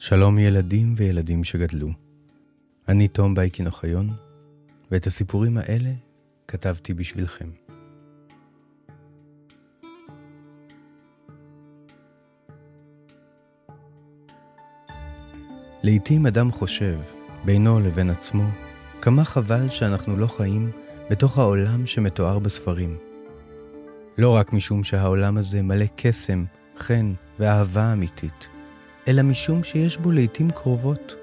שלום ילדים וילדים שגדלו. אני תום בייקין אוחיון, ואת הסיפורים האלה כתבתי בשבילכם. לעתים אדם חושב, בינו לבין עצמו, כמה חבל שאנחנו לא חיים בתוך העולם שמתואר בספרים. לא רק משום שהעולם הזה מלא קסם, חן ואהבה אמיתית, אלא משום שיש בו לעתים קרובות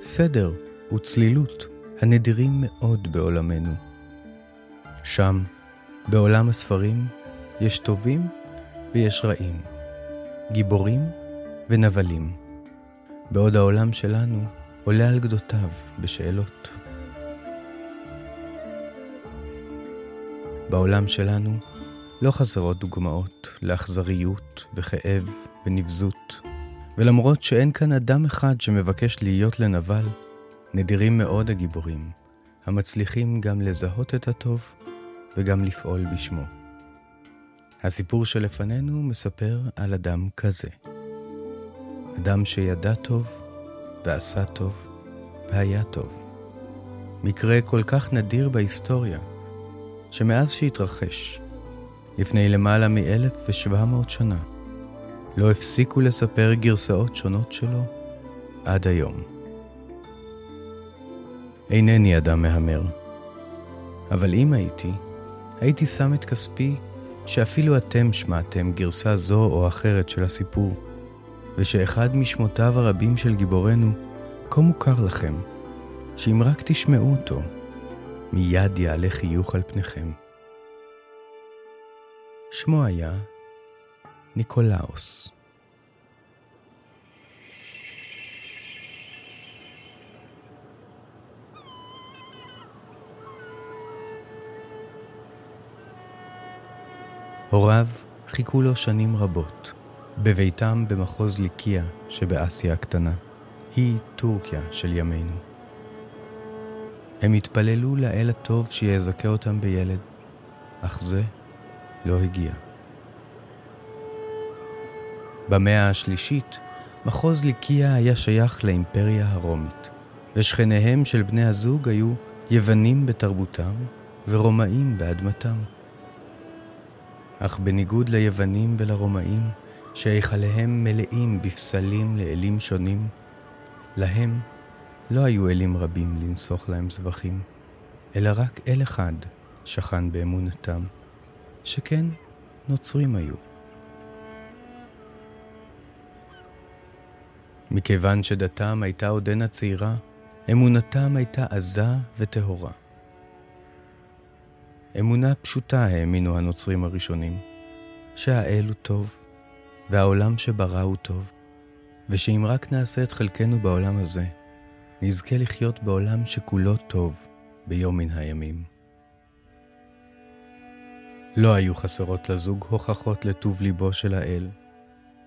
סדר וצלילות הנדירים מאוד בעולמנו. שם, בעולם הספרים, יש טובים ויש רעים, גיבורים ונבלים, בעוד העולם שלנו עולה על גדותיו בשאלות. בעולם שלנו לא חסרות דוגמאות לאכזריות וכאב ונבזות, ולמרות שאין כאן אדם אחד שמבקש להיות לנבל, נדירים מאוד הגיבורים, המצליחים גם לזהות את הטוב וגם לפעול בשמו. הסיפור שלפנינו מספר על אדם כזה. אדם שידע טוב ועשה טוב והיה טוב. מקרה כל כך נדיר בהיסטוריה, שמאז שהתרחש, לפני למעלה מ-1700 שנה, לא הפסיקו לספר גרסאות שונות שלו עד היום. אינני אדם מהמר, אבל אם הייתי, הייתי שם את כספי שאפילו אתם שמעתם גרסה זו או אחרת של הסיפור, ושאחד משמותיו הרבים של גיבורנו כה מוכר לכם, שאם רק תשמעו אותו, מיד יעלה חיוך על פניכם. שמו היה ניקולאוס. הוריו חיכו לו שנים רבות, בביתם במחוז ליקיה שבאסיה הקטנה, היא טורקיה של ימינו. הם התפללו לאל הטוב שיזכה אותם בילד, אך זה לא הגיע. במאה השלישית, מחוז ליקיה היה שייך לאימפריה הרומית, ושכניהם של בני הזוג היו יוונים בתרבותם ורומאים באדמתם. אך בניגוד ליוונים ולרומאים, שהיכליהם מלאים בפסלים לאלים שונים, להם לא היו אלים רבים לנסוך להם זבחים, אלא רק אל אחד שכן באמונתם, שכן נוצרים היו. מכיוון שדתם הייתה עודנה צעירה, אמונתם הייתה עזה וטהורה. אמונה פשוטה האמינו הנוצרים הראשונים, שהאל הוא טוב, והעולם שברא הוא טוב, ושאם רק נעשה את חלקנו בעולם הזה, נזכה לחיות בעולם שכולו טוב ביום מן הימים. לא היו חסרות לזוג הוכחות לטוב ליבו של האל.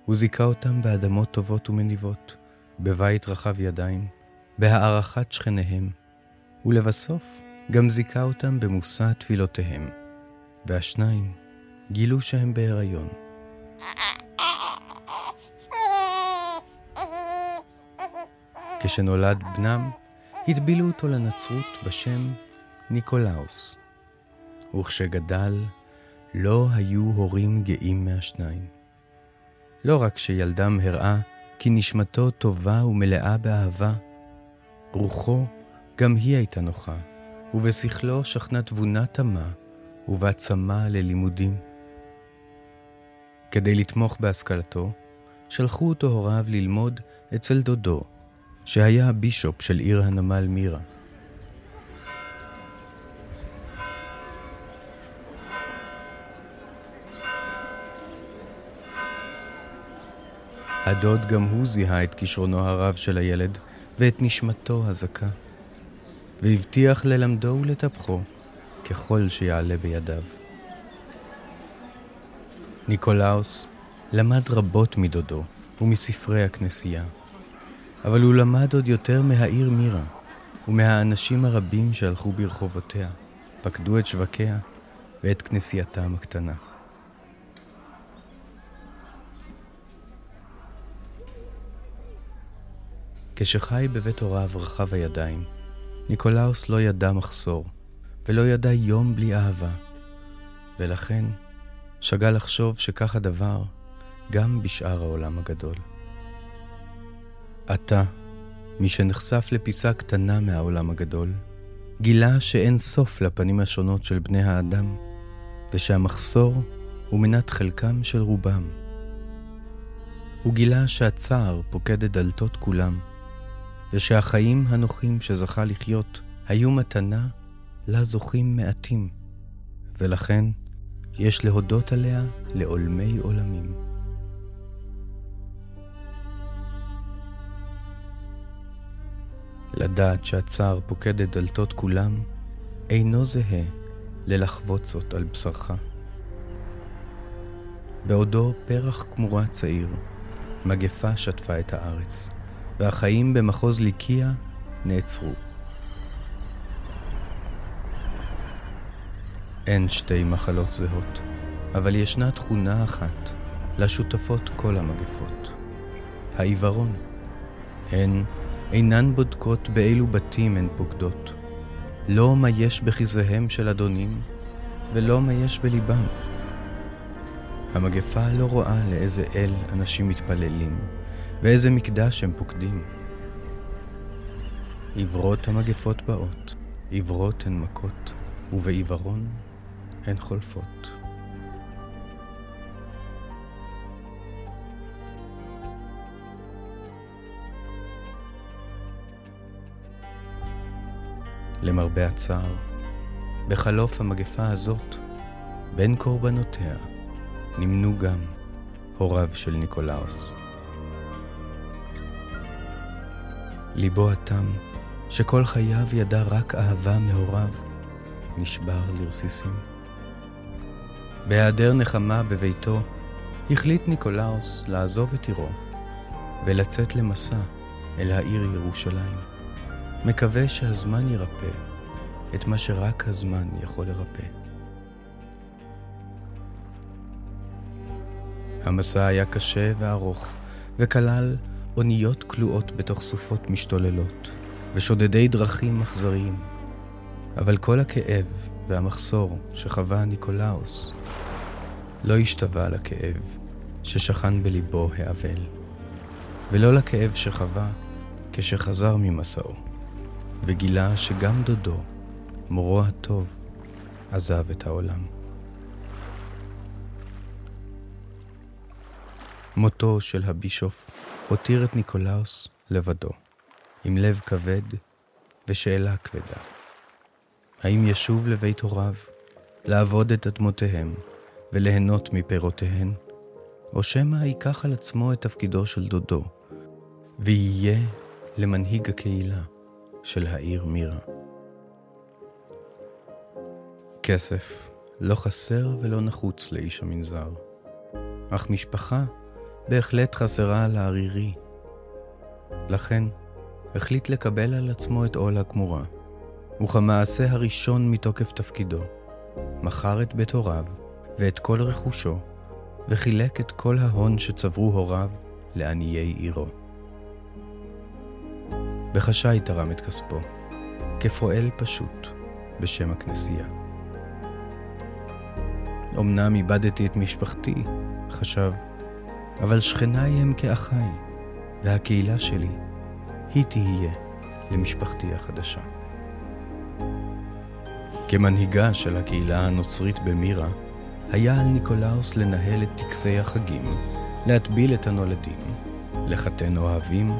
הוא זיכה אותם באדמות טובות ומניבות, בבית רחב ידיים, בהערכת שכניהם, ולבסוף גם זיכה אותם במושא תפילותיהם, והשניים גילו שהם בהיריון. כשנולד בנם, הטבילו אותו לנצרות בשם ניקולאוס. וכשגדל, לא היו הורים גאים מהשניים. לא רק שילדם הראה כי נשמתו טובה ומלאה באהבה, רוחו גם היא הייתה נוחה, ובשכלו שכנה תבונה תמה, ובה צמא ללימודים. כדי לתמוך בהשכלתו, שלחו אותו הוריו ללמוד אצל דודו, שהיה הבישופ של עיר הנמל מירה. הדוד גם הוא זיהה את כישרונו הרב של הילד ואת נשמתו הזכה, והבטיח ללמדו ולטפחו ככל שיעלה בידיו. ניקולאוס למד רבות מדודו ומספרי הכנסייה, אבל הוא למד עוד יותר מהעיר מירה ומהאנשים הרבים שהלכו ברחובותיה, פקדו את שווקיה ואת כנסייתם הקטנה. כשחי בבית הוריו רחב הידיים, ניקולאוס לא ידע מחסור, ולא ידע יום בלי אהבה, ולכן שגה לחשוב שכך הדבר גם בשאר העולם הגדול. עתה, מי שנחשף לפיסה קטנה מהעולם הגדול, גילה שאין סוף לפנים השונות של בני האדם, ושהמחסור הוא מנת חלקם של רובם. הוא גילה שהצער פוקד את דלתות כולם, ושהחיים הנוחים שזכה לחיות היו מתנה לה זוכים מעטים, ולכן יש להודות עליה לעולמי עולמים. לדעת שהצער פוקד את דלתות כולם, אינו זהה ללחוות זאת על בשרך. בעודו פרח כמורה צעיר, מגפה שטפה את הארץ, והחיים במחוז ליקיה נעצרו. אין שתי מחלות זהות, אבל ישנה תכונה אחת לשותפות כל המגפות, העיוורון. הן אינן בודקות באילו בתים הן פוקדות, לא מה יש בכיסיהם של אדונים, ולא מה יש בליבם. המגפה לא רואה לאיזה אל אנשים מתפללים, ואיזה מקדש הם פוקדים. עברות המגפות באות, עברות הן מכות, ובעיוורון הן חולפות. למרבה הצער, בחלוף המגפה הזאת, בין קורבנותיה, נמנו גם הוריו של ניקולאוס. ליבו התם, שכל חייו ידע רק אהבה מהוריו, נשבר לרסיסים. בהיעדר נחמה בביתו, החליט ניקולאוס לעזוב את עירו ולצאת למסע אל העיר ירושלים. מקווה שהזמן ירפא את מה שרק הזמן יכול לרפא. המסע היה קשה וארוך, וכלל אוניות כלואות בתוך סופות משתוללות, ושודדי דרכים אכזריים. אבל כל הכאב והמחסור שחווה ניקולאוס לא השתווה לכאב ששכן בליבו האבל, ולא לכאב שחווה כשחזר ממסעו, וגילה שגם דודו, מורו הטוב, עזב את העולם. מותו של הבישוף הותיר את ניקולאוס לבדו, עם לב כבד ושאלה כבדה. האם ישוב לבית הוריו, לעבוד את אדמותיהם וליהנות מפירותיהן, או שמא ייקח על עצמו את תפקידו של דודו, ויהיה למנהיג הקהילה של העיר מירה. כסף לא חסר ולא נחוץ לאיש המנזר, אך משפחה בהחלט חסרה לערירי. לכן החליט לקבל על עצמו את עול הכמורה, וכמעשה הראשון מתוקף תפקידו, מכר את בית הוריו ואת כל רכושו, וחילק את כל ההון שצברו הוריו לעניי עירו. בחשאי תרם את כספו, כפועל פשוט בשם הכנסייה. אמנם איבדתי את משפחתי, חשב, אבל שכניי הם כאחיי, והקהילה שלי, היא תהיה למשפחתי החדשה. כמנהיגה של הקהילה הנוצרית במירה, היה על ניקולאוס לנהל את טקסי החגים, להטביל את הנולדים, לחתן אוהבים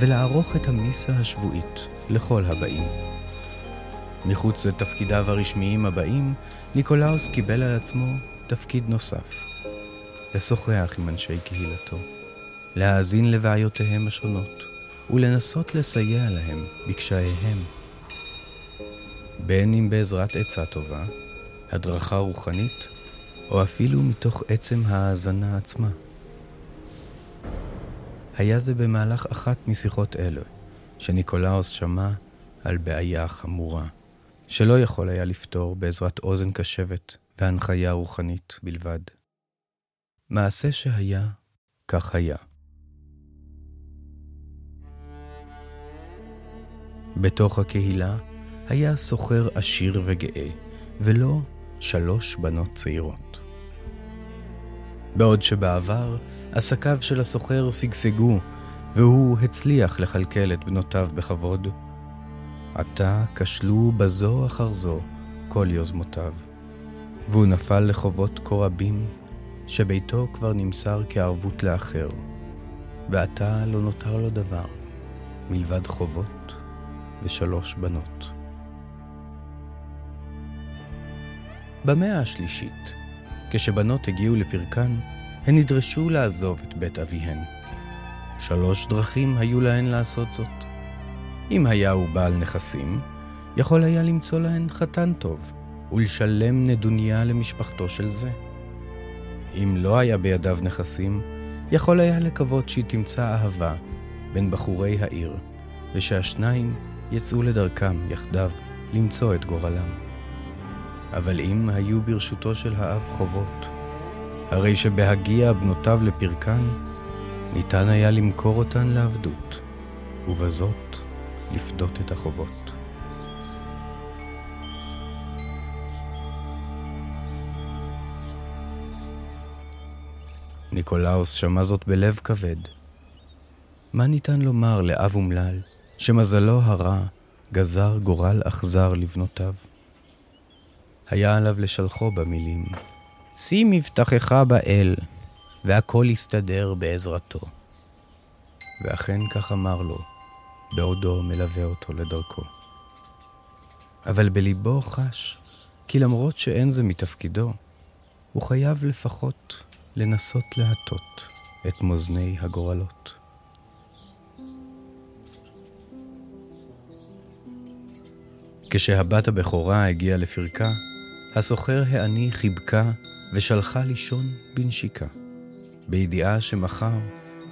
ולערוך את המיסה השבועית לכל הבאים. מחוץ לתפקידיו הרשמיים הבאים, ניקולאוס קיבל על עצמו תפקיד נוסף, לשוחח עם אנשי קהילתו, להאזין לבעיותיהם השונות ולנסות לסייע להם בקשייהם. בין אם בעזרת עצה טובה, הדרכה רוחנית, או אפילו מתוך עצם ההאזנה עצמה. היה זה במהלך אחת משיחות אלו, שניקולאוס שמע על בעיה חמורה, שלא יכול היה לפתור בעזרת אוזן קשבת והנחיה רוחנית בלבד. מעשה שהיה, כך היה. בתוך הקהילה היה סוחר עשיר וגאה, ולא שלוש בנות צעירות. בעוד שבעבר עסקיו של הסוחר שגשגו, והוא הצליח לכלכל את בנותיו בכבוד, עתה כשלו בזו אחר זו כל יוזמותיו, והוא נפל לחובות כה רבים, שביתו כבר נמסר כערבות לאחר, ועתה לא נותר לו דבר, מלבד חובות ושלוש בנות. במאה השלישית, כשבנות הגיעו לפרקן, הן נדרשו לעזוב את בית אביהן. שלוש דרכים היו להן לעשות זאת. אם היה הוא בעל נכסים, יכול היה למצוא להן חתן טוב, ולשלם נדוניה למשפחתו של זה. אם לא היה בידיו נכסים, יכול היה לקוות שהיא תמצא אהבה בין בחורי העיר, ושהשניים יצאו לדרכם יחדיו למצוא את גורלם. אבל אם היו ברשותו של האב חובות, הרי שבהגיע בנותיו לפרקן, ניתן היה למכור אותן לעבדות, ובזאת לפדות את החובות. ניקולאוס שמע זאת בלב כבד. מה ניתן לומר לאב אומלל שמזלו הרע גזר גורל אכזר לבנותיו? היה עליו לשלחו במילים, שים מבטחך באל, והכל יסתדר בעזרתו. ואכן כך אמר לו, בעודו מלווה אותו לדרכו. אבל בליבו חש כי למרות שאין זה מתפקידו, הוא חייב לפחות לנסות להטות את מאזני הגורלות. כשהבת הבכורה הגיעה לפרקה, הסוחר העני חיבקה ושלחה לישון בנשיקה, בידיעה שמחר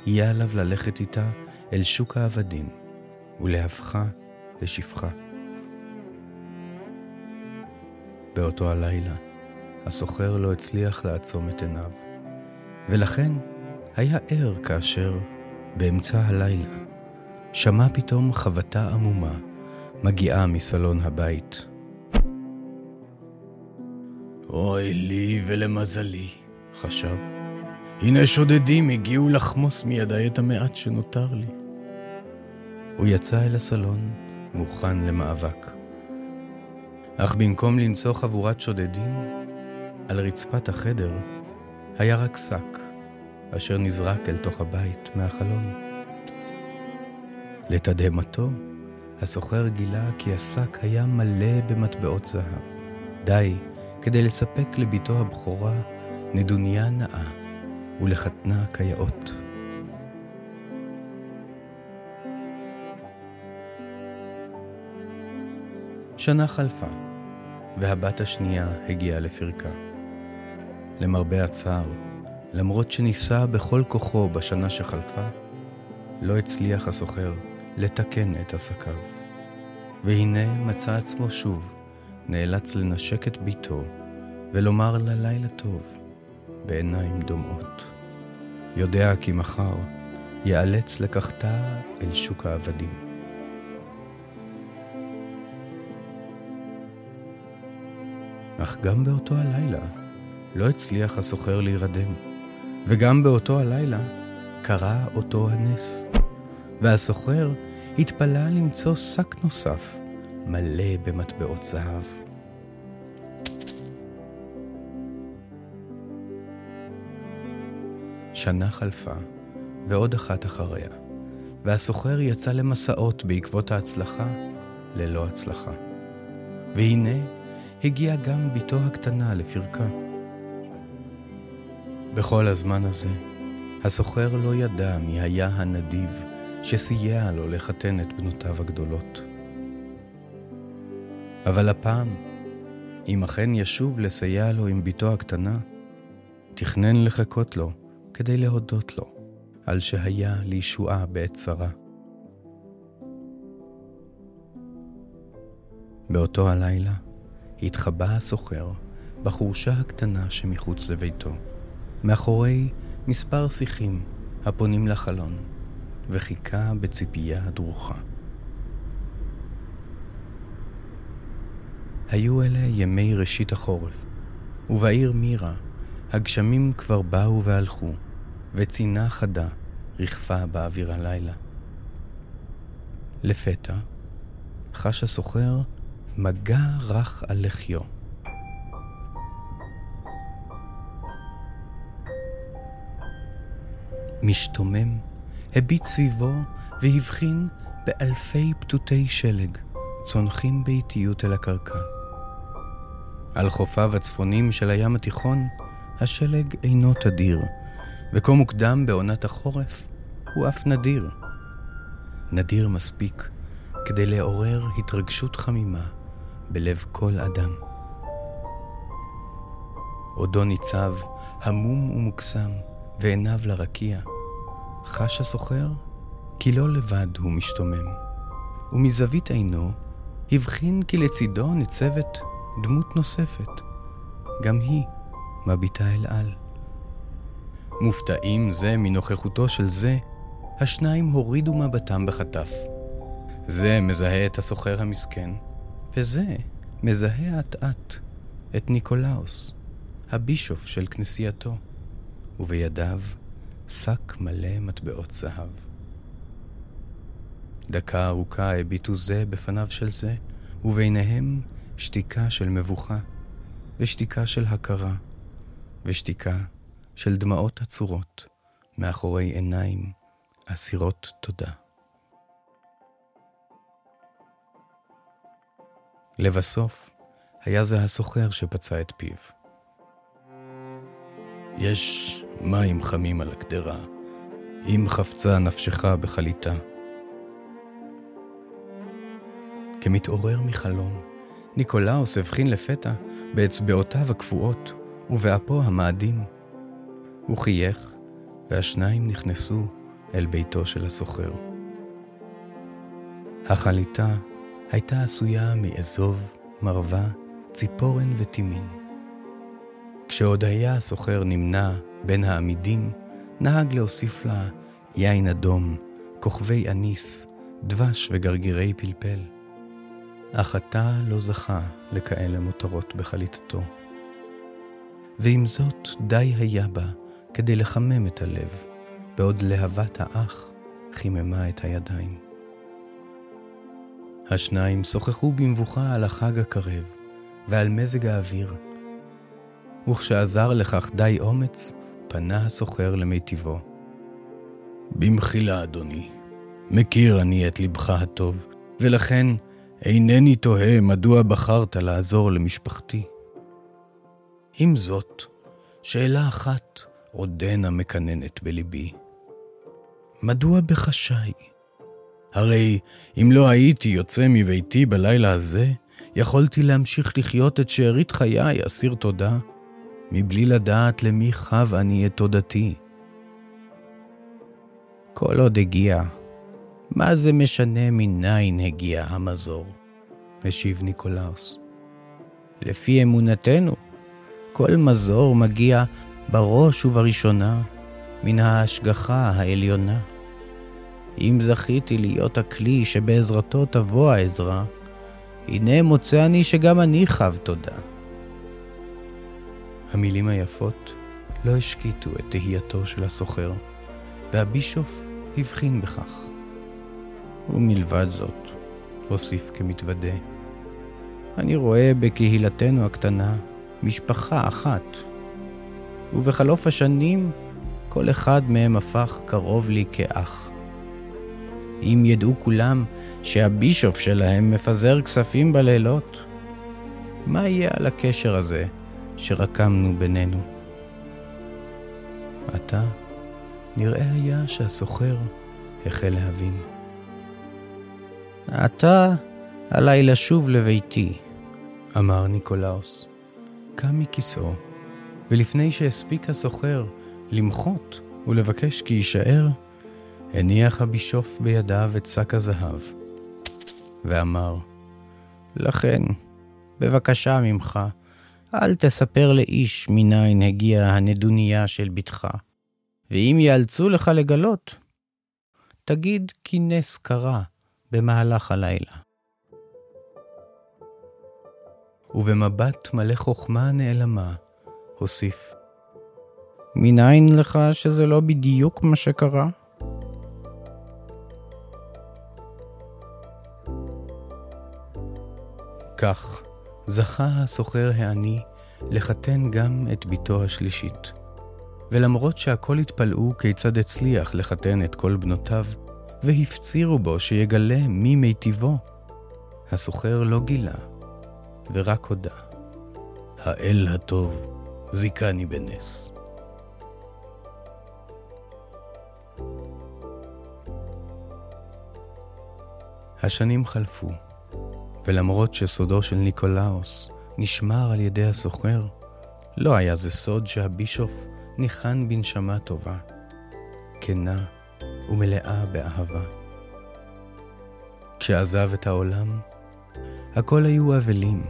יהיה עליו ללכת איתה אל שוק העבדים, ולהפכה לשפחה. באותו הלילה, הסוחר לא הצליח לעצום את עיניו, ולכן היה ער כאשר, באמצע הלילה, שמע פתאום חבטה עמומה מגיעה מסלון הבית. אוי לי ולמזלי, חשב. הנה שודדים הגיעו לחמוס מידי את המעט שנותר לי. הוא יצא אל הסלון, מוכן למאבק. אך במקום למצוא חבורת שודדים, על רצפת החדר היה רק שק, אשר נזרק אל תוך הבית מהחלון. לתדהמתו, הסוחר גילה כי השק היה מלא במטבעות זהב. די כדי לספק לביתו הבכורה נדוניה נאה ולחתנה כיאות. שנה חלפה, והבת השנייה הגיעה לפרקה. למרבה הצער, למרות שניסה בכל כוחו בשנה שחלפה, לא הצליח הסוחר לתקן את עסקיו. והנה מצא עצמו שוב נאלץ לנשק את ביתו ולומר לה לילה טוב בעיניים דומעות. יודע כי מחר ייאלץ לקחתה אל שוק העבדים. אך גם באותו הלילה לא הצליח הסוחר להירדם, וגם באותו הלילה קרה אותו הנס, והסוחר התפלא למצוא שק נוסף מלא במטבעות זהב. שנה חלפה, ועוד אחת אחריה, והסוחר יצא למסעות בעקבות ההצלחה ללא הצלחה. והנה, הגיעה גם בתו הקטנה לפרקה. בכל הזמן הזה, הסוחר לא ידע מי היה הנדיב שסייע לו לחתן את בנותיו הגדולות. אבל הפעם, אם אכן ישוב לסייע לו עם בתו הקטנה, תכנן לחכות לו כדי להודות לו על שהיה לישועה בעת צרה. באותו הלילה התחבא הסוחר בחורשה הקטנה שמחוץ לביתו, מאחורי מספר שיחים הפונים לחלון, וחיכה בציפייה דרוכה. היו אלה ימי ראשית החורף, ובעיר מירה הגשמים כבר באו והלכו, וצינה חדה רכפה באוויר הלילה. לפתע חש הסוחר מגע רך על לחיו. משתומם, הביט סביבו והבחין באלפי פתותי שלג צונחים באיטיות אל הקרקע. על חופיו הצפונים של הים התיכון השלג אינו תדיר, וכה מוקדם בעונת החורף הוא אף נדיר. נדיר מספיק כדי לעורר התרגשות חמימה בלב כל אדם. עודו ניצב, המום ומוקסם, ועיניו לרקיע. חש הסוחר כי לא לבד הוא משתומם, ומזווית עינו הבחין כי לצידו ניצבת דמות נוספת, גם היא מביטה אל על. מופתעים זה מנוכחותו של זה, השניים הורידו מבטם בחטף. זה מזהה את הסוחר המסכן, וזה מזהה אט-אט את ניקולאוס, הבישוף של כנסייתו, ובידיו שק מלא מטבעות זהב. דקה ארוכה הביטו זה בפניו של זה, וביניהם שתיקה של מבוכה, ושתיקה של הכרה, ושתיקה של דמעות עצורות מאחורי עיניים אסירות תודה. לבסוף, היה זה הסוחר שפצע את פיו. יש מים חמים על הקדרה, אם חפצה נפשך בחליטה. כמתעורר מחלום, ניקולאוס הבחין לפתע באצבעותיו הקפואות ובאפו המאדים. הוא חייך, והשניים נכנסו אל ביתו של הסוחר. החליטה הייתה עשויה מאזוב, מרווה, ציפורן וטימין. כשעוד היה הסוחר נמנע בין העמידים, נהג להוסיף לה יין אדום, כוכבי אניס, דבש וגרגירי פלפל. אך עתה לא זכה לכאלה מותרות בחליטתו. ועם זאת די היה בה כדי לחמם את הלב, בעוד להבת האח חיממה את הידיים. השניים שוחחו במבוכה על החג הקרב ועל מזג האוויר. וכשעזר לכך די אומץ, פנה הסוחר למיטיבו. במחילה, אדוני, מכיר אני את לבך הטוב, ולכן אינני תוהה מדוע בחרת לעזור למשפחתי. עם זאת, שאלה אחת עודנה מקננת בליבי. מדוע בחשאי? הרי אם לא הייתי יוצא מביתי בלילה הזה, יכולתי להמשיך לחיות את שארית חיי אסיר תודה, מבלי לדעת למי חב אני את תודתי. כל עוד הגיע, מה זה משנה מניין הגיע המזור? השיב ניקולאוס. לפי אמונתנו, כל מזור מגיע בראש ובראשונה מן ההשגחה העליונה. אם זכיתי להיות הכלי שבעזרתו תבוא העזרה, הנה מוצא אני שגם אני חב תודה. המילים היפות לא השקיטו את תהייתו של הסוחר, והבישוף הבחין בכך. ומלבד זאת, הוסיף כמתוודה, אני רואה בקהילתנו הקטנה משפחה אחת, ובחלוף השנים כל אחד מהם הפך קרוב לי כאח. אם ידעו כולם שהבישוף שלהם מפזר כספים בלילות, מה יהיה על הקשר הזה שרקמנו בינינו? עתה נראה היה שהסוחר החל להבין. עתה עליי לשוב לביתי, אמר ניקולאוס. קם מכיסאו, ולפני שהספיק הסוחר למחות ולבקש כי יישאר, הניח הבישוף בידיו את שק הזהב, ואמר, לכן, בבקשה ממך, אל תספר לאיש מניין הגיעה הנדוניה של בתך, ואם יאלצו לך לגלות, תגיד כי נס קרה במהלך הלילה. ובמבט מלא חוכמה נעלמה, הוסיף. מניין לך שזה לא בדיוק מה שקרה? כך זכה הסוחר העני לחתן גם את בתו השלישית. ולמרות שהכל התפלאו כיצד הצליח לחתן את כל בנותיו, והפצירו בו שיגלה מי מיטיבו, הסוחר לא גילה, ורק הודה. האל הטוב זיכני בנס. השנים חלפו, ולמרות שסודו של ניקולאוס נשמר על ידי הסוחר, לא היה זה סוד שהבישוף ניחן בנשמה טובה, כנה ומלאה באהבה. כשעזב את העולם, הכל היו אבלים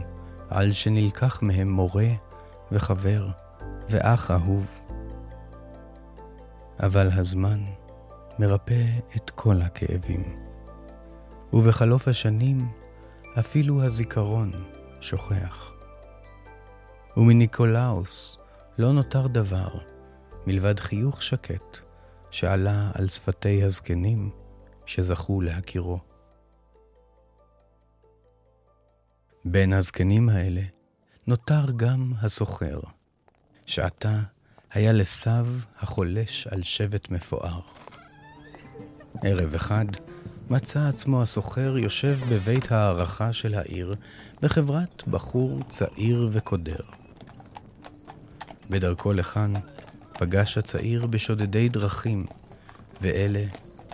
על שנלקח מהם מורה וחבר ואח אהוב. אבל הזמן מרפא את כל הכאבים. ובחלוף השנים אפילו הזיכרון שוכח. ומניקולאוס לא נותר דבר מלבד חיוך שקט שעלה על שפתי הזקנים שזכו להכירו. בין הזקנים האלה נותר גם הסוחר, שעתה היה לסב החולש על שבט מפואר. ערב אחד מצא עצמו הסוחר יושב בבית הערכה של העיר בחברת בחור צעיר וקודר. בדרכו לכאן פגש הצעיר בשודדי דרכים, ואלה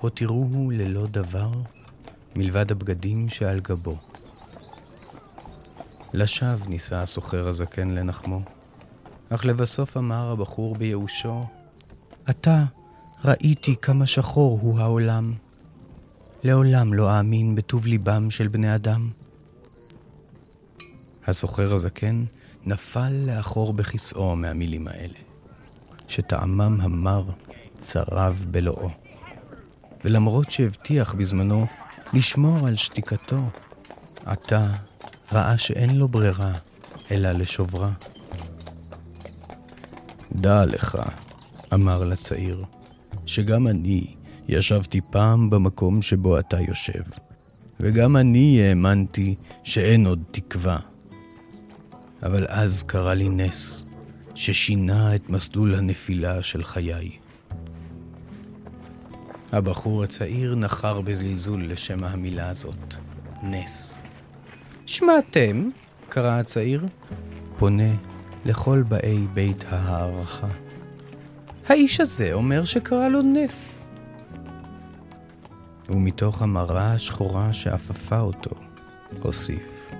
הותירוהו ללא דבר מלבד הבגדים שעל גבו. לשווא ניסה הסוחר הזקן לנחמו, אך לבסוף אמר הבחור בייאושו, עתה ראיתי כמה שחור הוא העולם. לעולם לא אאמין בטוב ליבם של בני אדם. הסוחר הזקן נפל לאחור בכיסאו מהמילים האלה, שטעמם המר צרב בלואו. ולמרות שהבטיח בזמנו לשמור על שתיקתו, עתה ראה שאין לו ברירה אלא לשוברה. דע לך, אמר לצעיר, שגם אני ישבתי פעם במקום שבו אתה יושב, וגם אני האמנתי שאין עוד תקווה. אבל אז קרה לי נס, ששינה את מסלול הנפילה של חיי. הבחור הצעיר נחר בזלזול לשם המילה הזאת, נס. שמעתם? קרא הצעיר, פונה לכל באי בית ההערכה. האיש הזה אומר שקרה לו נס. ומתוך המראה השחורה שאפפה אותו, הוסיף.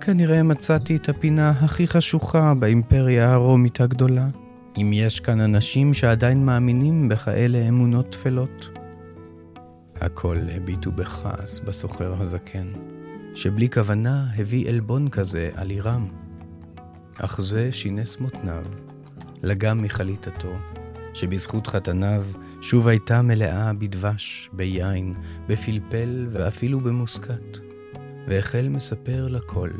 כנראה מצאתי את הפינה הכי חשוכה באימפריה הרומית הגדולה. אם יש כאן אנשים שעדיין מאמינים בכאלה אמונות טפלות. הכל הביטו בכעס בסוחר הזקן, שבלי כוונה הביא עלבון כזה על עירם. אך זה שינס מותניו, לגם מחליטתו, שבזכות חתניו שוב הייתה מלאה בדבש, ביין, בפלפל ואפילו במוסקת, והחל מספר לכל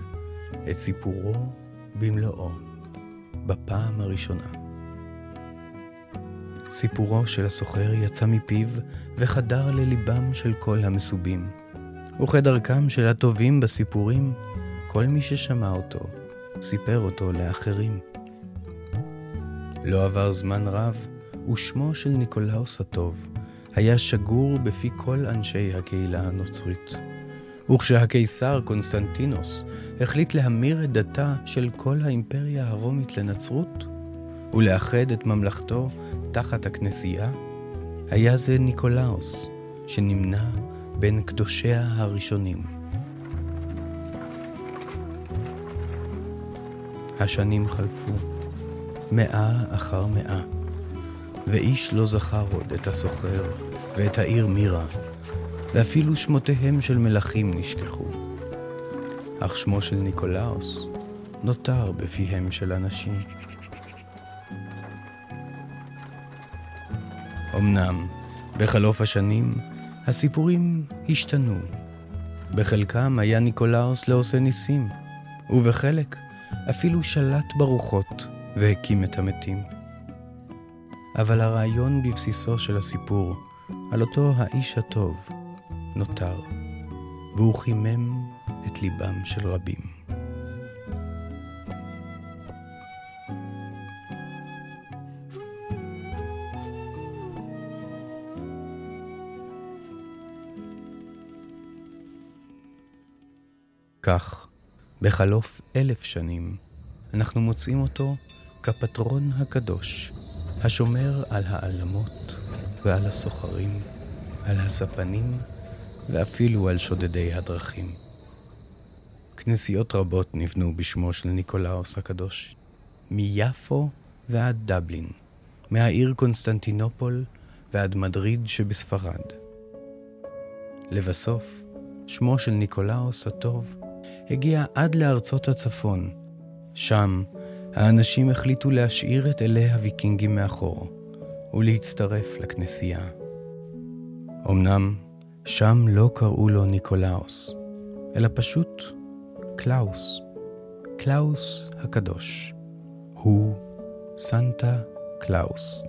את סיפורו במלואו, בפעם הראשונה. סיפורו של הסוחר יצא מפיו וחדר לליבם של כל המסובים. וכדרכם של הטובים בסיפורים, כל מי ששמע אותו, סיפר אותו לאחרים. לא עבר זמן רב, ושמו של ניקולאוס הטוב היה שגור בפי כל אנשי הקהילה הנוצרית. וכשהקיסר קונסטנטינוס החליט להמיר את דתה של כל האימפריה הרומית לנצרות, ולאחד את ממלכתו תחת הכנסייה, היה זה ניקולאוס שנמנה בין קדושיה הראשונים. השנים חלפו, מאה אחר מאה. ואיש לא זכר עוד את הסוחר ואת העיר מירה, ואפילו שמותיהם של מלכים נשכחו. אך שמו של ניקולאוס נותר בפיהם של אנשים. אמנם, בחלוף השנים, הסיפורים השתנו. בחלקם היה ניקולאוס לעושה ניסים, ובחלק אפילו שלט ברוחות והקים את המתים. אבל הרעיון בבסיסו של הסיפור, על אותו האיש הטוב, נותר, והוא חימם את ליבם של רבים. כך, בחלוף אלף שנים, אנחנו מוצאים אותו כפטרון הקדוש, השומר על העלמות ועל הסוחרים, על הספנים ואפילו על שודדי הדרכים. כנסיות רבות נבנו בשמו של ניקולאוס הקדוש, מיפו ועד דבלין, מהעיר קונסטנטינופול ועד מדריד שבספרד. לבסוף, שמו של ניקולאוס הטוב הגיע עד לארצות הצפון. שם, האנשים החליטו להשאיר את אלי הוויקינגים מאחור, ולהצטרף לכנסייה. אמנם, שם לא קראו לו ניקולאוס, אלא פשוט קלאוס. קלאוס הקדוש. הוא סנטה קלאוס.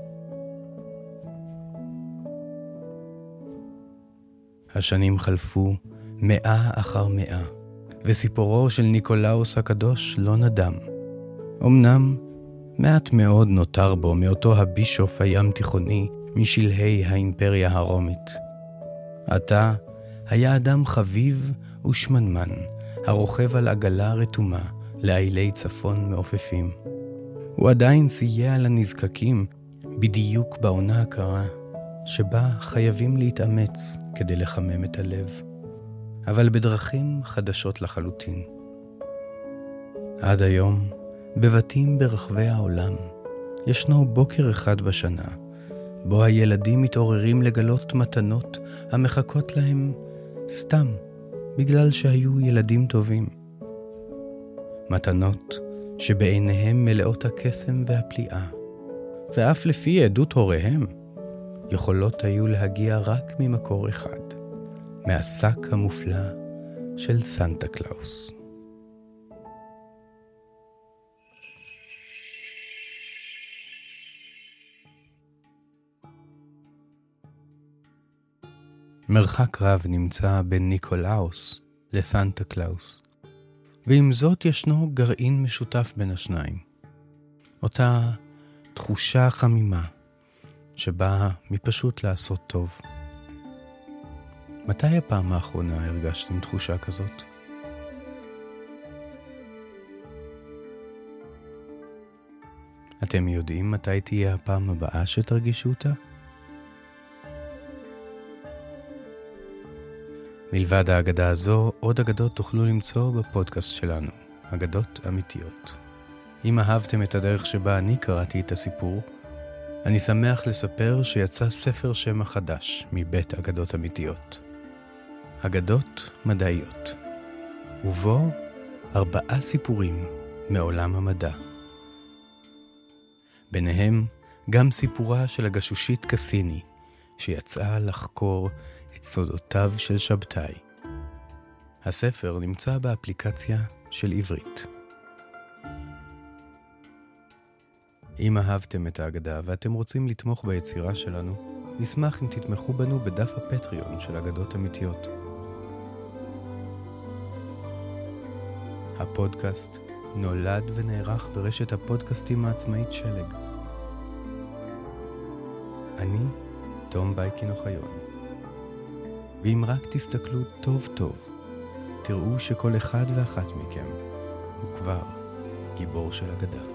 השנים חלפו מאה אחר מאה. וסיפורו של ניקולאוס הקדוש לא נדם. אמנם, מעט מאוד נותר בו מאותו הבישוף הים תיכוני משלהי האימפריה הרומית. עתה היה אדם חביב ושמנמן, הרוכב על עגלה רתומה לאילי צפון מעופפים. הוא עדיין סייע לנזקקים בדיוק בעונה הקרה, שבה חייבים להתאמץ כדי לחמם את הלב. אבל בדרכים חדשות לחלוטין. עד היום, בבתים ברחבי העולם, ישנו בוקר אחד בשנה, בו הילדים מתעוררים לגלות מתנות המחכות להם סתם, בגלל שהיו ילדים טובים. מתנות שבעיניהם מלאות הקסם והפליאה, ואף לפי עדות הוריהם, יכולות היו להגיע רק ממקור אחד. מהשק המופלא של סנטה קלאוס. מרחק רב נמצא בין ניקולאוס לסנטה קלאוס, ועם זאת ישנו גרעין משותף בין השניים. אותה תחושה חמימה שבאה מפשוט לעשות טוב. מתי הפעם האחרונה הרגשתם תחושה כזאת? אתם יודעים מתי תהיה הפעם הבאה שתרגישו אותה? מלבד האגדה הזו, עוד אגדות תוכלו למצוא בפודקאסט שלנו, אגדות אמיתיות. אם אהבתם את הדרך שבה אני קראתי את הסיפור, אני שמח לספר שיצא ספר שם החדש מבית אגדות אמיתיות. אגדות מדעיות, ובו ארבעה סיפורים מעולם המדע. ביניהם גם סיפורה של הגשושית קסיני, שיצאה לחקור את סודותיו של שבתאי. הספר נמצא באפליקציה של עברית. אם אהבתם את ההגדה ואתם רוצים לתמוך ביצירה שלנו, נשמח אם תתמכו בנו בדף הפטריון של אגדות אמיתיות. הפודקאסט נולד ונערך ברשת הפודקאסטים העצמאית שלג. אני תום בייקין אוחיון. ואם רק תסתכלו טוב טוב, תראו שכל אחד ואחת מכם הוא כבר גיבור של אגדה.